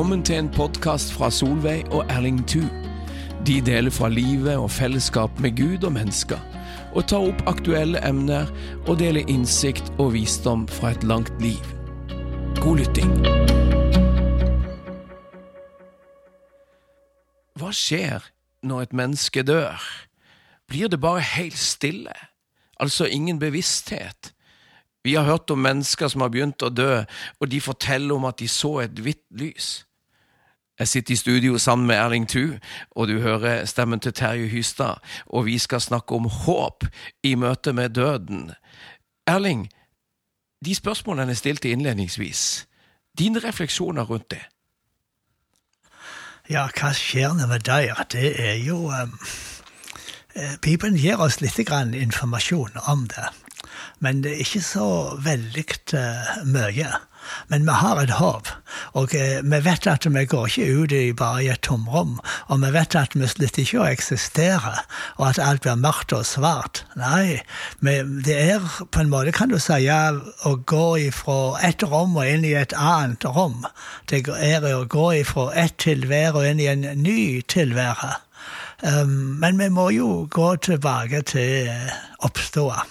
Velkommen til en podkast fra Solveig og Erling Thu. De deler fra livet og fellesskap med Gud og mennesker, og tar opp aktuelle emner og deler innsikt og visdom fra et langt liv. God lytting. Hva skjer når et menneske dør? Blir det bare helt stille? Altså ingen bevissthet? Vi har hørt om mennesker som har begynt å dø, og de forteller om at de så et hvitt lys. Jeg sitter i studio sammen med Erling Thu, og du hører stemmen til Terje Hystad, og vi skal snakke om håp i møte med døden. Erling, de spørsmålene jeg stilte innledningsvis, dine refleksjoner rundt det? Ja, hva skjer nå med deg? Det er jo um, Bibelen gir oss litt grann informasjon om det men det er ikke så veldig uh, mye. Men vi har et håp, og uh, vi vet at vi går ikke ut i bare i et tomrom. Og vi vet at vi slutter ikke å eksistere, og at alt blir mørkt og svart. Nei, det er på en måte, kan du si, å gå ifra et rom og inn i et annet rom. Det er å gå ifra et tilvære og inn i en ny tilvære. Um, men vi må jo gå tilbake til oppståa.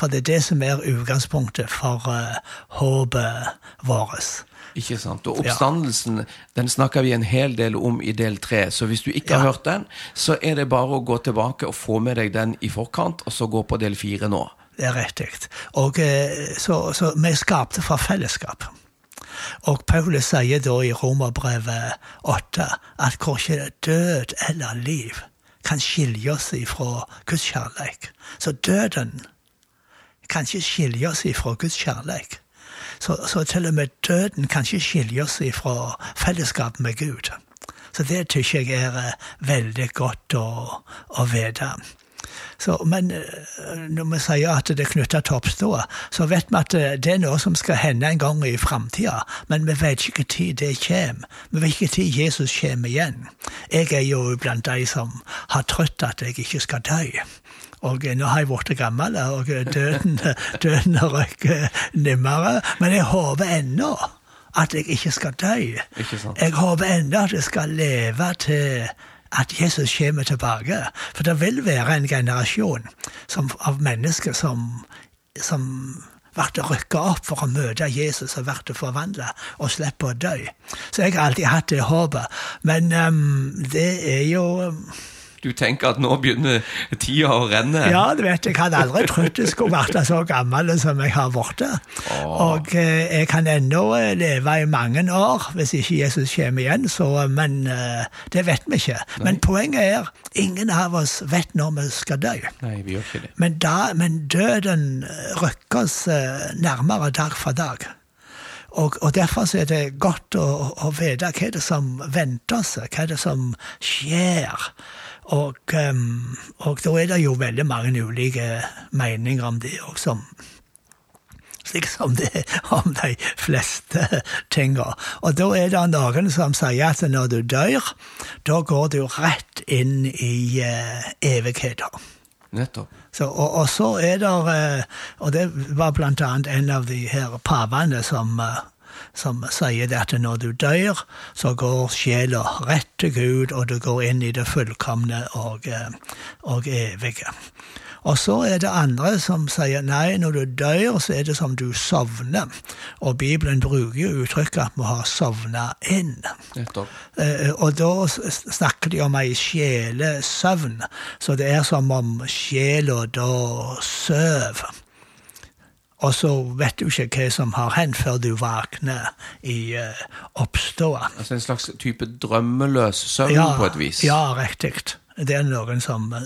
For det er det som er utgangspunktet for uh, håpet vårt. Ikke sant. Og oppstandelsen ja. den snakker vi en hel del om i del tre. Så hvis du ikke har hørt den, så er det bare å gå tilbake og få med deg den i forkant, og så gå på del fire nå. Det er riktig. Og uh, så, så vi skapte fra fellesskap. Og Paulus sier da i Romerbrevet 8 at korkje død eller liv kan skilje oss ifra Guds kjærlighet. Så døden kan ikke skilje oss ifra Guds kjærlighet. Så, så, til og med døden kan ikke skilje oss ifra fellesskapet med Gud. Så det syns jeg er uh, veldig godt å, å vite. Så, men uh, når vi sier at det er knytta til oppståa, så vet vi at uh, det er noe som skal hende en gang i framtida. Men vi vet ikke når det kommer. Vi vet ikke når Jesus kommer igjen. Jeg er jo blant de som har trodd at jeg ikke skal dø. Og nå har jeg blitt gammel, og døden, døden rykker nærmere. Men jeg håper ennå at jeg ikke skal dø. Ikke jeg håper ennå at jeg skal leve til at Jesus kommer tilbake. For det vil være en generasjon som, av mennesker som, som ble rykka opp for å møte Jesus og ble forvandla og slippe å dø. Så jeg har alltid hatt det håpet. Men um, det er jo um, du tenker at nå begynner tida å renne? Ja, du vet, jeg hadde aldri trodd jeg skulle vært så gammel som jeg har blitt. Og eh, jeg kan ennå eh, leve i mange år hvis ikke Jesus kommer igjen, så, men eh, det vet vi ikke. Nei. Men poenget er ingen av oss vet når vi skal dø. Nei, vi gjør ikke det. Men, da, men døden rykker oss nærmere dag for dag. Og, og, Derfor er det godt å, å vite hva det som venter oss, hva det som skjer. Og, um, og, da er det jo veldig mange ulike meninger om det òg, som slik som det er om de fleste tinga. Og da er det noen som sier at når du dør, da går du rett inn i uh, evigheten. Nettopp. Så, og, og, så er det uh, Og det var blant annet en av de her pavene som uh, som sier det at når du dør, så går sjela rett til Gud, og du går inn i det fullkomne og, eh, og evige. Og så er det andre som sier nei, når du dør, så er det som du sovner. Og Bibelen bruker jo uttrykket at vi har sovna inn. Eh, og da snakker de om ei sjelesøvn, så det er som om sjela da sover. Og så vet du ikke hva som har hendt før du våkner i uh, oppståa. Altså en slags type drømmeløs søvn ja, på et vis? Ja, riktig. Det er noen som uh,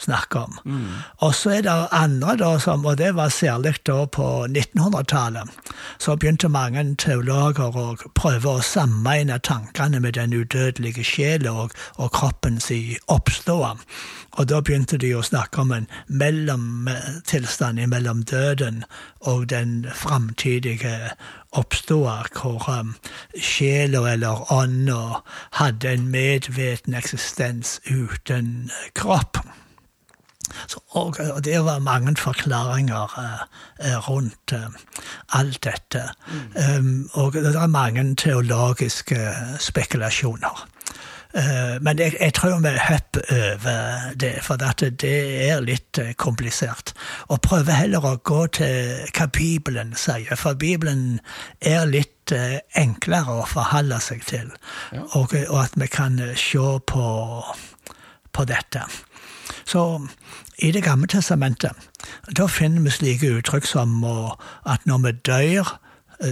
snakker om. Mm. Og så er det andre, da, som, og det var særlig da på 1900-tallet, så begynte mange teologer å prøve å sammenligne tankene med den udødelige sjela og, og kroppens oppståa. Og da begynte de å snakke om en mellomtilstand mellom døden og den framtidige oppståa, hvor um, sjela eller ånda hadde en medveten eksistens uten kropp. Så, og, og, det var mange forklaringer uh, rundt uh, alt dette. Um, og det er mange teologiske spekulasjoner. Uh, men jeg, jeg, tror vi hopper over det, for det er litt uh, komplisert. Og prøver heller å gå til hva Bibelen sier, for Bibelen er litt enklere å forholde seg til. Ja. Og, og, at vi kan se på, på dette. Så i Det gamle testamentet da finner vi slike uttrykk som at når vi dør,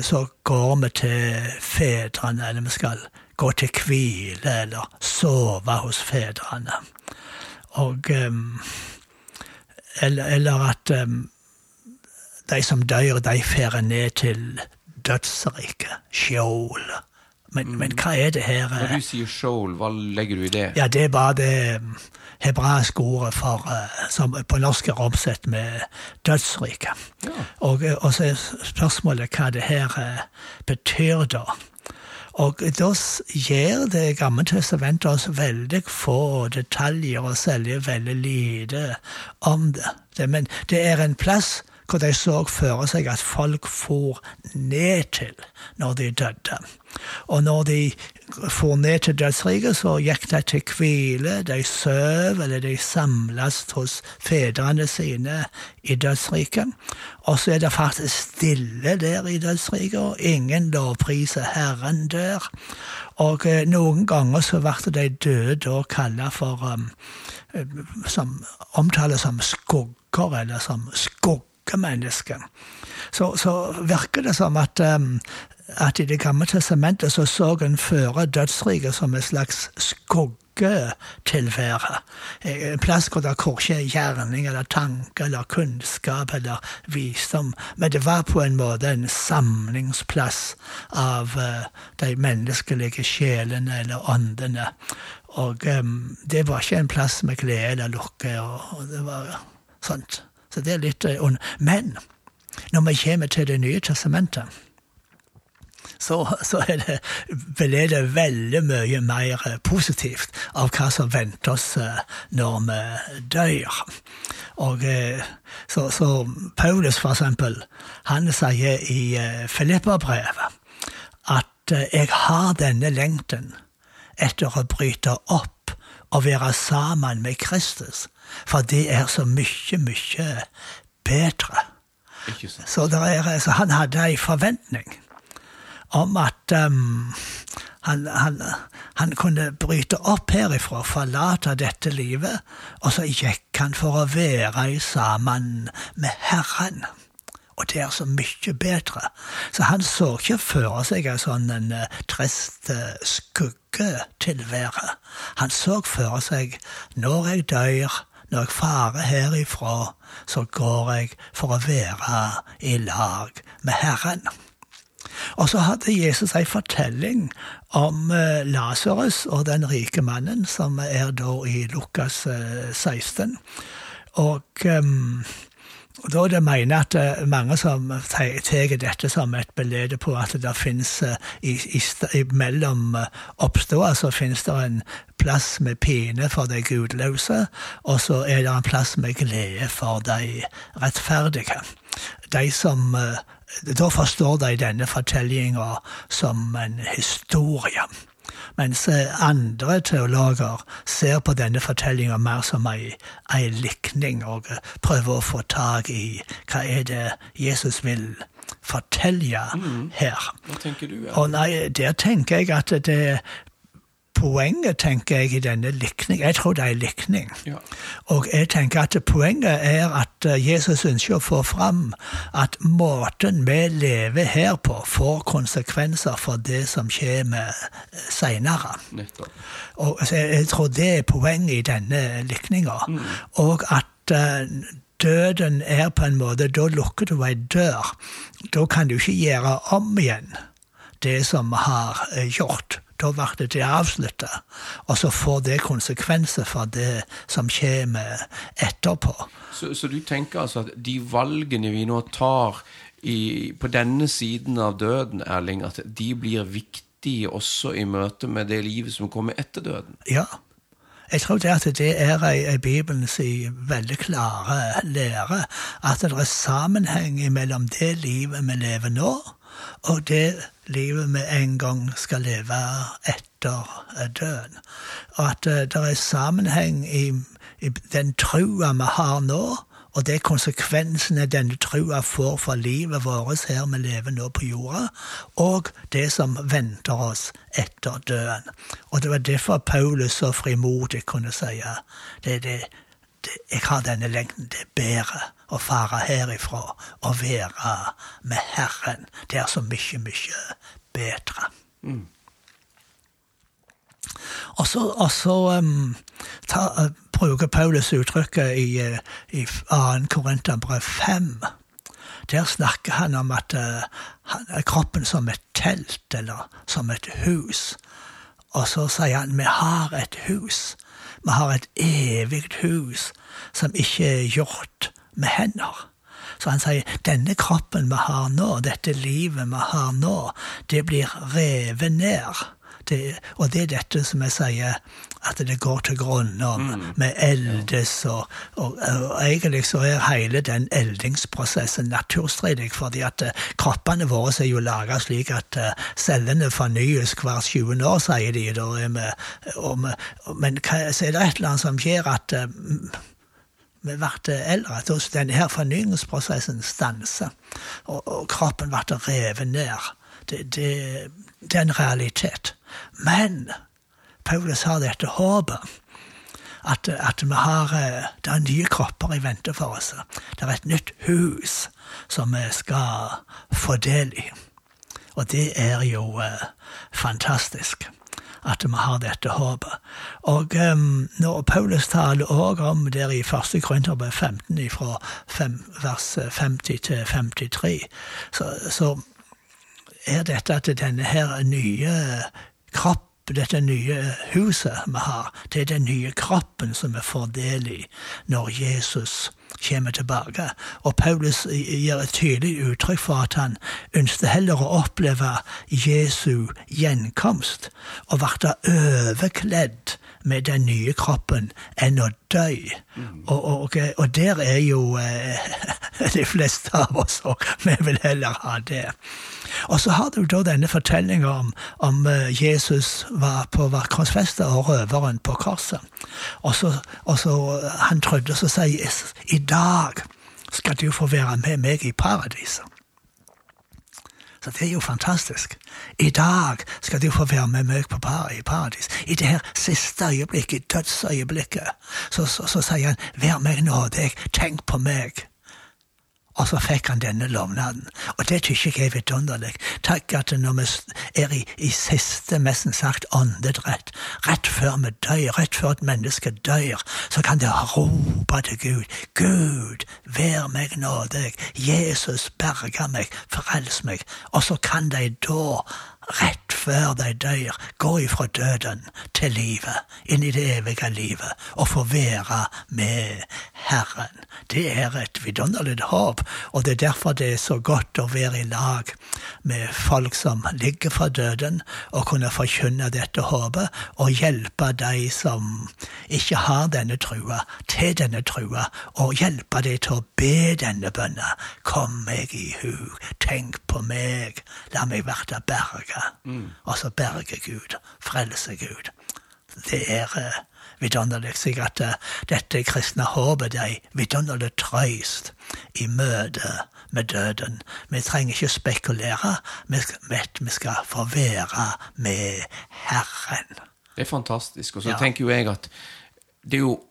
så går vi til fedrene, eller vi skal gå til hvile eller sove hos fedrene. Og um, eller, eller, at um, de som dør, de fer ned til dødsriket, skjål. Men, mm. men, hva er det her? Når du sier skjold, hva legger du i det? Ja, Det er bare det hebraiske ordet for, uh, som på norsk er omsett med dødsriket. Ja. Og, og, så er spørsmålet hva det her uh, betyr da. Og da gir Det gamle testamentet oss veldig få detaljer og selger veldig lite om det. det. Men det er en plass hvor de så for seg at folk for ned til når de døde. Og når de for ned til dødsriket, så gikk de til hvile. De søv, eller de samles hos fedrene sine i dødsriket. Og så er det faktisk stille der i dødsriket, og ingen lovpriser Herren der. Og eh, noen ganger så ble de døde da kalla for um, som omtales som skugger, eller som skuggemennesker. Så, så virker det som at um, at i Det gamle testamentet så så en føre dødsriket som en slags skuggetilvære. En plass hvor det ikke er gjerning eller tanke eller kunnskap eller visdom. Men det var på en måte en samlingsplass av uh, de menneskelige sjelene eller åndene. Og um, det var ikke en plass med glede eller lukke og, det var sånt. Så det er litt ond. Men når vi kommer til Det nye testamentet så, så er det, ble det veldig mye mer positivt av hva som venter oss eh, når vi dør. Og eh, så, så Paulus, for eksempel, han sier i eh, Filippa-brevet at jeg har denne lengten etter å bryte opp og være sammen med Kristus, for det er så mye, mye bedre. Så, er, så han hadde ei forventning om at um, han, han, han, kunne bryte opp herifra, forlate dette livet, og så gikk han for å være sammen med Herren. Og det er så mye bedre. Så han så ikke for seg en sånn en uh, trist uh, skuggetilvære. Han så for seg når jeg dør, når jeg farer herifra, så går jeg for å være i lag med Herren. Og så hadde Jesus ei fortelling om eh, Lasarus og den rike mannen, som er da i Lukas 16. Eh, og um, da er det mener at uh, mange som tar dette som et belede på at det finnes uh, i, i, mellom uh, oppståa så finnes det en plass med pine for de gudløse, og så er det en plass med glede for de rettferdige. De som da forstår de denne fortellinga som en historie. Mens andre teologer ser på denne fortellinga mer som ei, ei likning, og prøver å få tak i hva er det Jesus vil fortelle mm. her. Hva tenker du? Ja? Og nei, Der tenker jeg at det poenget, tenker jeg, i denne likning Jeg tror det er en likning. Ja. Og jeg tenker at poenget er at eh, Jesus ønsker å få fram at måten vi lever her på, får konsekvenser for det som kommer eh, seinere. Og jeg tror det er poenget i denne likninga. Mm. Og at uh, døden er på en måte Da lukker du ei dør. Da kan du ikke gjøre om igjen det som har gjort da blir det avslutta. Og så får det konsekvenser for det som kommer etterpå. Så, så du tenker altså at de valgene vi nå tar i, på denne siden av døden, Erling, at de blir viktige også i møte med det livet som kommer etter døden? Ja, Jeg tror det at det er ei Bibelens veldig klare lære, at det er sammenheng mellom det livet vi lever nå, og det livet vi en gang skal leve etter døden. Og at det er sammenheng i, i den trua vi har nå, og det konsekvensene denne trua får for livet vårt her vi lever nå på jorda, og det som venter oss etter døden. Og det var derfor Paulus så frimodig kunne si det, det, jeg har denne lengden. det er bedre å fare herifra og være med Herren. Det er så mye, mye bedre. Mm. Og så, og så um, ta, uh, bruker Paulus uttrykket i, uh, i 2. Korinterbrev 5. Der snakker han om at uh, han er kroppen som et telt, eller som et hus. Og så sier han vi har et hus. Vi har et evig hus som ikke er gjort med hender. Så han sier denne kroppen vi har nå, dette livet vi har nå, det blir revet ned det, og det er dette som jeg sier, at det går til grunne mm. med eldes, og, og, og, egentlig så er hele den eldingsprosessen naturstridig, fordi at uh, kroppene våre er jo laga slik at uh, cellene fornyes hver 20 år, sier de. Da, med, og, men så er det et eller annet som skjer at vi ble eldre, at denne her fornyingsprosessen stanser, og, og kroppen ble revet ned. Det, det, det, er en realitet. Men Paulus har dette håpet. At, at vi har, eh, det er nye kropper i vente for oss. Det er et nytt hus som vi skal få del i. Og det er jo eh, fantastisk at vi har dette håpet. Og um, når Paulus taler òg om der i 1. Korinterbrev 15, fra 5, vers 50 til 53, så, så er dette at denne her nye kropp, dette nye huset vi har, det er den nye kroppen som vi får del i når Jesus kommer tilbake. Og Paulus gir et tydelig uttrykk for at han ønsket heller å oppleve Jesu gjenkomst og bli overkledd med den nye kroppen enn å dø. Mm. Og, og, og, der er jo eh, de fleste av oss, og vi vil heller ha det. Og så har du da denne fortellinga om, om eh, Jesus var på var korsfesta og røveren på korset. Og så, og så han trodde, så sier Jesus i dag skal du få være med meg i paradiset. Så det er jo fantastisk. I dag skal du få være med meg på par i paradis. I det her siste øyeblikket, dødsøyeblikket, så, så, så sier han, vær meg nådig, tenk på meg. Og så fikk han denne lovnaden. Og det tykker jeg er vidunderlig. Takk at når vi er i, i siste, mesten sagt, åndedrett, rett før vi dør, rett før et menneske dør, så kan det rope til Gud. Gud, vær meg nådig. Jesus, berga meg, frels meg. Og så kan de da rett før de dør, gå ifra døden til livet, inn i det evige livet, og få være med Herren. Det er et vidunderlig håp, og det er derfor det er så godt å være i lag med folk som ligger for døden, og kunne forkynne dette håpet, og hjelpe de som ikke har denne trua, til denne trua, og hjelpe de til å be denne bønna. Kom meg i hu, tenk på meg, la meg verte berga. Mm. Altså berge Gud, frelse Gud. Det er uh, vidunderlig. Så at uh, dette kristne håpet det er vidunderlig trøyst i møte med døden. Vi trenger ikke spekulere, vi vet vi skal få være med Herren. Det er fantastisk. Og så ja. tenker jo jeg at det er jo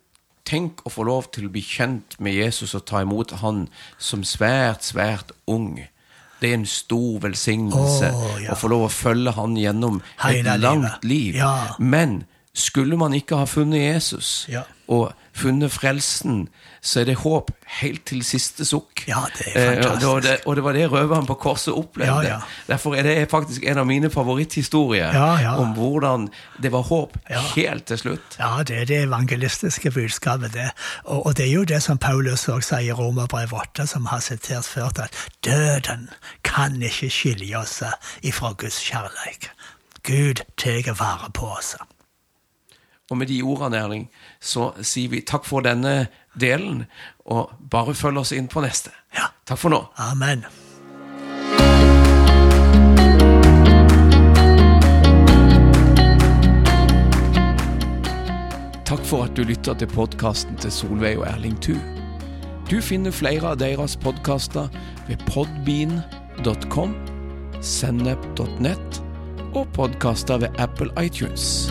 Tenk å få lov til å bli kjent med Jesus og ta imot han som svært, svært ung det er en stor velsignelse oh, ja. å få lov å følge han gjennom Heile et langt liv. Ja. Men skulle man ikke ha funnet Jesus og funnet frelsen, så er det håp helt til siste sukk. Ja, det er fantastisk. Eh, og, det, og, det, var det røveren på korset opplevde. Ja, ja. Derfor er det faktisk en av mine favoritthistorier om hvordan det var håp helt til slutt. Ja, det er det evangelistiske budskapet, det. Og, og det er jo det som Paulus også sier i Romerbrev 8, som har sitert før, at døden kan ikke skilje oss ifra Guds kjærlighet. Gud tar vare på oss. Og med de ordene, Erling, så sier vi takk for denne delen, og bare følg oss inn på neste. Ja. Takk for nå. Amen. Takk for at du lytter til podkasten til Solveig og Erling Thu. Du finner flere av deres podkaster ved podbean.com, sennep.nett og podkaster ved Apple iTunes.